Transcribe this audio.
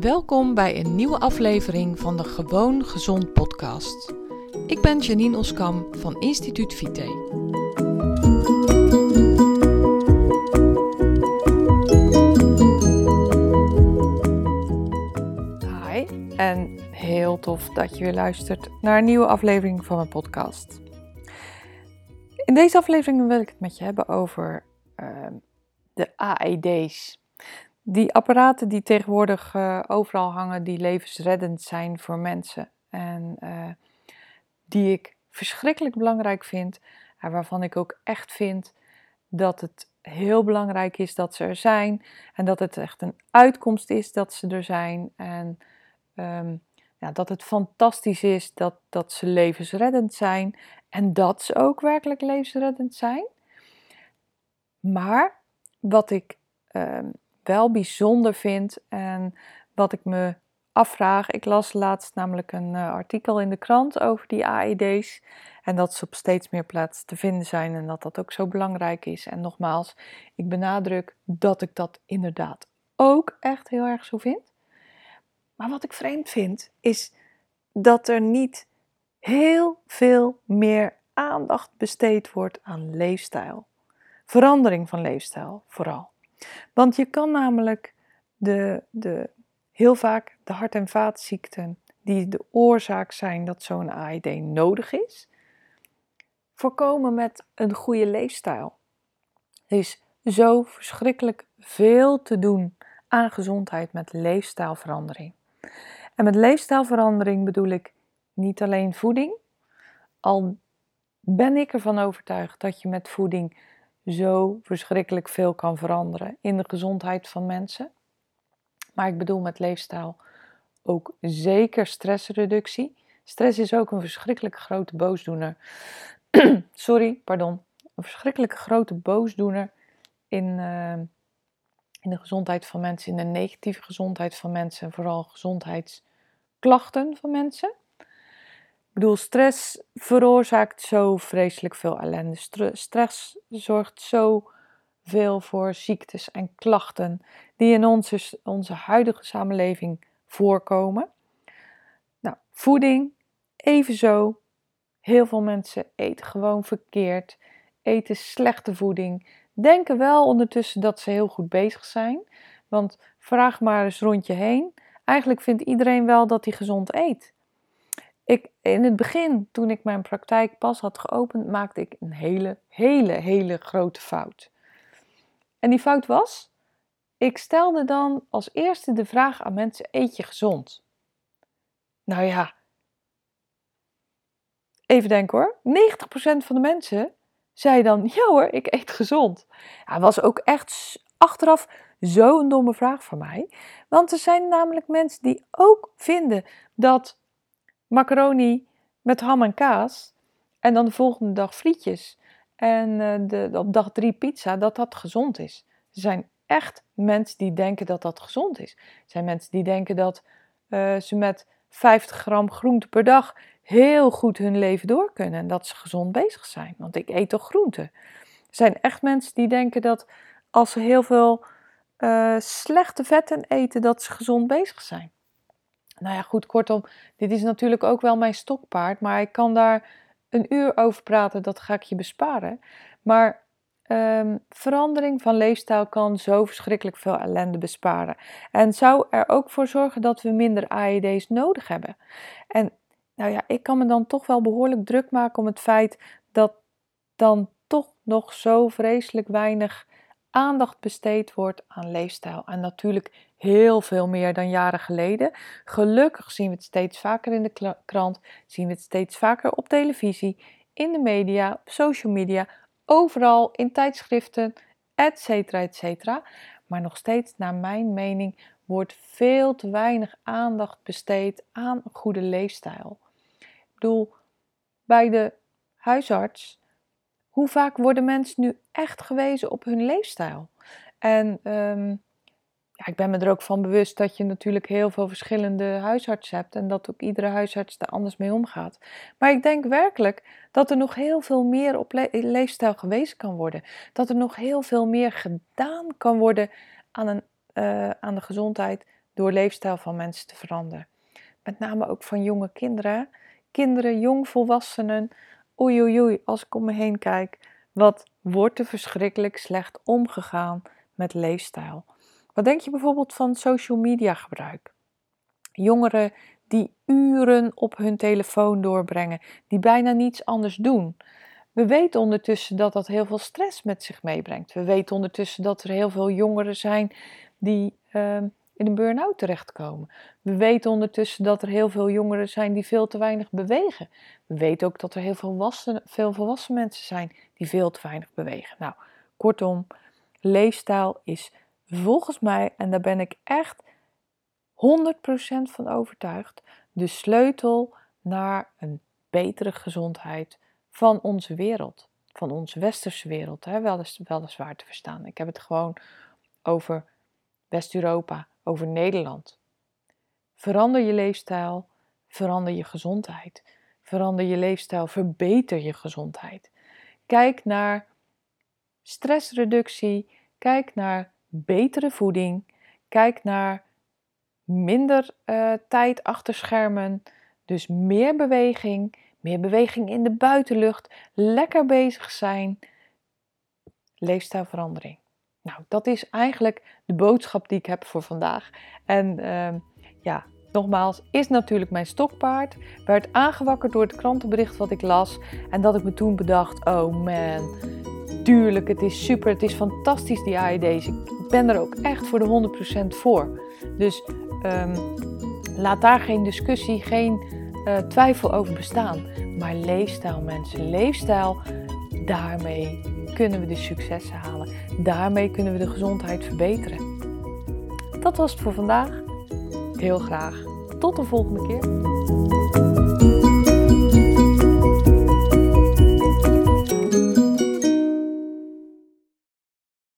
Welkom bij een nieuwe aflevering van de Gewoon Gezond podcast. Ik ben Janine Oskam van Instituut Vite. Hi en heel tof dat je weer luistert naar een nieuwe aflevering van mijn podcast. In deze aflevering wil ik het met je hebben over uh, de AED's. Die apparaten die tegenwoordig uh, overal hangen, die levensreddend zijn voor mensen. En uh, die ik verschrikkelijk belangrijk vind. En waarvan ik ook echt vind dat het heel belangrijk is dat ze er zijn. En dat het echt een uitkomst is dat ze er zijn. En um, ja, dat het fantastisch is dat, dat ze levensreddend zijn. En dat ze ook werkelijk levensreddend zijn. Maar wat ik um, wel bijzonder vind en wat ik me afvraag. Ik las laatst namelijk een uh, artikel in de krant over die AED's en dat ze op steeds meer plaatsen te vinden zijn en dat dat ook zo belangrijk is. En nogmaals, ik benadruk dat ik dat inderdaad ook echt heel erg zo vind. Maar wat ik vreemd vind is dat er niet heel veel meer aandacht besteed wordt aan leefstijl. Verandering van leefstijl vooral. Want je kan namelijk de, de, heel vaak de hart- en vaatziekten die de oorzaak zijn dat zo'n AED nodig is, voorkomen met een goede leefstijl. Er is zo verschrikkelijk veel te doen aan gezondheid met leefstijlverandering. En met leefstijlverandering bedoel ik niet alleen voeding, al ben ik ervan overtuigd dat je met voeding zo verschrikkelijk veel kan veranderen in de gezondheid van mensen. Maar ik bedoel met leefstijl ook zeker stressreductie. Stress is ook een verschrikkelijk grote boosdoener. Sorry, pardon. Een verschrikkelijke grote boosdoener in, uh, in de gezondheid van mensen, in de negatieve gezondheid van mensen en vooral gezondheidsklachten van mensen. Bedoel, stress veroorzaakt zo vreselijk veel ellende. Stress zorgt zo veel voor ziektes en klachten die in onze, onze huidige samenleving voorkomen. Nou, voeding, evenzo. Heel veel mensen eten gewoon verkeerd, eten slechte voeding, denken wel ondertussen dat ze heel goed bezig zijn. Want vraag maar eens rond je heen. Eigenlijk vindt iedereen wel dat hij gezond eet. Ik, in het begin, toen ik mijn praktijk pas had geopend, maakte ik een hele, hele, hele grote fout. En die fout was, ik stelde dan als eerste de vraag aan mensen: eet je gezond? Nou ja, even denken hoor. 90% van de mensen zei dan: ja hoor, ik eet gezond. Ja, was ook echt achteraf zo'n domme vraag voor mij. Want er zijn namelijk mensen die ook vinden dat macaroni met ham en kaas en dan de volgende dag frietjes en uh, de, op dag drie pizza, dat dat gezond is. Er zijn echt mensen die denken dat dat gezond is. Er zijn mensen die denken dat uh, ze met 50 gram groente per dag heel goed hun leven door kunnen en dat ze gezond bezig zijn. Want ik eet toch groente. Er zijn echt mensen die denken dat als ze heel veel uh, slechte vetten eten, dat ze gezond bezig zijn. Nou ja, goed, kortom, dit is natuurlijk ook wel mijn stokpaard, maar ik kan daar een uur over praten, dat ga ik je besparen. Maar um, verandering van leefstijl kan zo verschrikkelijk veel ellende besparen. En zou er ook voor zorgen dat we minder AED's nodig hebben. En nou ja, ik kan me dan toch wel behoorlijk druk maken om het feit dat dan toch nog zo vreselijk weinig aandacht besteed wordt aan leefstijl. En natuurlijk heel veel meer dan jaren geleden. Gelukkig zien we het steeds vaker in de krant, zien we het steeds vaker op televisie, in de media, op social media, overal in tijdschriften, etc. etc. Maar nog steeds, naar mijn mening, wordt veel te weinig aandacht besteed aan goede leefstijl. Ik bedoel, bij de huisarts, hoe vaak worden mensen nu echt gewezen op hun leefstijl? En um, ja, ik ben me er ook van bewust dat je natuurlijk heel veel verschillende huisartsen hebt en dat ook iedere huisarts daar anders mee omgaat. Maar ik denk werkelijk dat er nog heel veel meer op leefstijl gewezen kan worden. Dat er nog heel veel meer gedaan kan worden aan, een, uh, aan de gezondheid, door leefstijl van mensen te veranderen. Met name ook van jonge kinderen. Kinderen, jongvolwassenen. Oei, oei, oei, als ik om me heen kijk, wat wordt er verschrikkelijk slecht omgegaan met leefstijl. Wat denk je bijvoorbeeld van social media gebruik? Jongeren die uren op hun telefoon doorbrengen, die bijna niets anders doen. We weten ondertussen dat dat heel veel stress met zich meebrengt. We weten ondertussen dat er heel veel jongeren zijn die ehm, in een burn-out terechtkomen. We weten ondertussen dat er heel veel jongeren zijn die veel te weinig bewegen. We weten ook dat er heel veel volwassen, veel volwassen mensen zijn die veel te weinig bewegen. Nou, kortom, leefstijl is volgens mij, en daar ben ik echt 100% van overtuigd, de sleutel naar een betere gezondheid van onze wereld. Van onze westerse wereld, hè? weliswaar te verstaan. Ik heb het gewoon over West-Europa, over Nederland. Verander je leefstijl, verander je gezondheid. Verander je leefstijl, verbeter je gezondheid. Kijk naar stressreductie, kijk naar betere voeding, kijk naar minder uh, tijd achter schermen, dus meer beweging, meer beweging in de buitenlucht, lekker bezig zijn, leefstijlverandering. Nou, dat is eigenlijk de boodschap die ik heb voor vandaag. En uh, ja, nogmaals, is natuurlijk mijn stokpaard. Werd aangewakkerd door het krantenbericht wat ik las. En dat ik me toen bedacht, oh man, tuurlijk, het is super, het is fantastisch die AED's. Ik ben er ook echt voor de 100% voor. Dus um, laat daar geen discussie, geen uh, twijfel over bestaan. Maar leefstijl mensen, leefstijl, daarmee kunnen we de successen halen. Daarmee kunnen we de gezondheid verbeteren. Dat was het voor vandaag. Heel graag. Tot de volgende keer.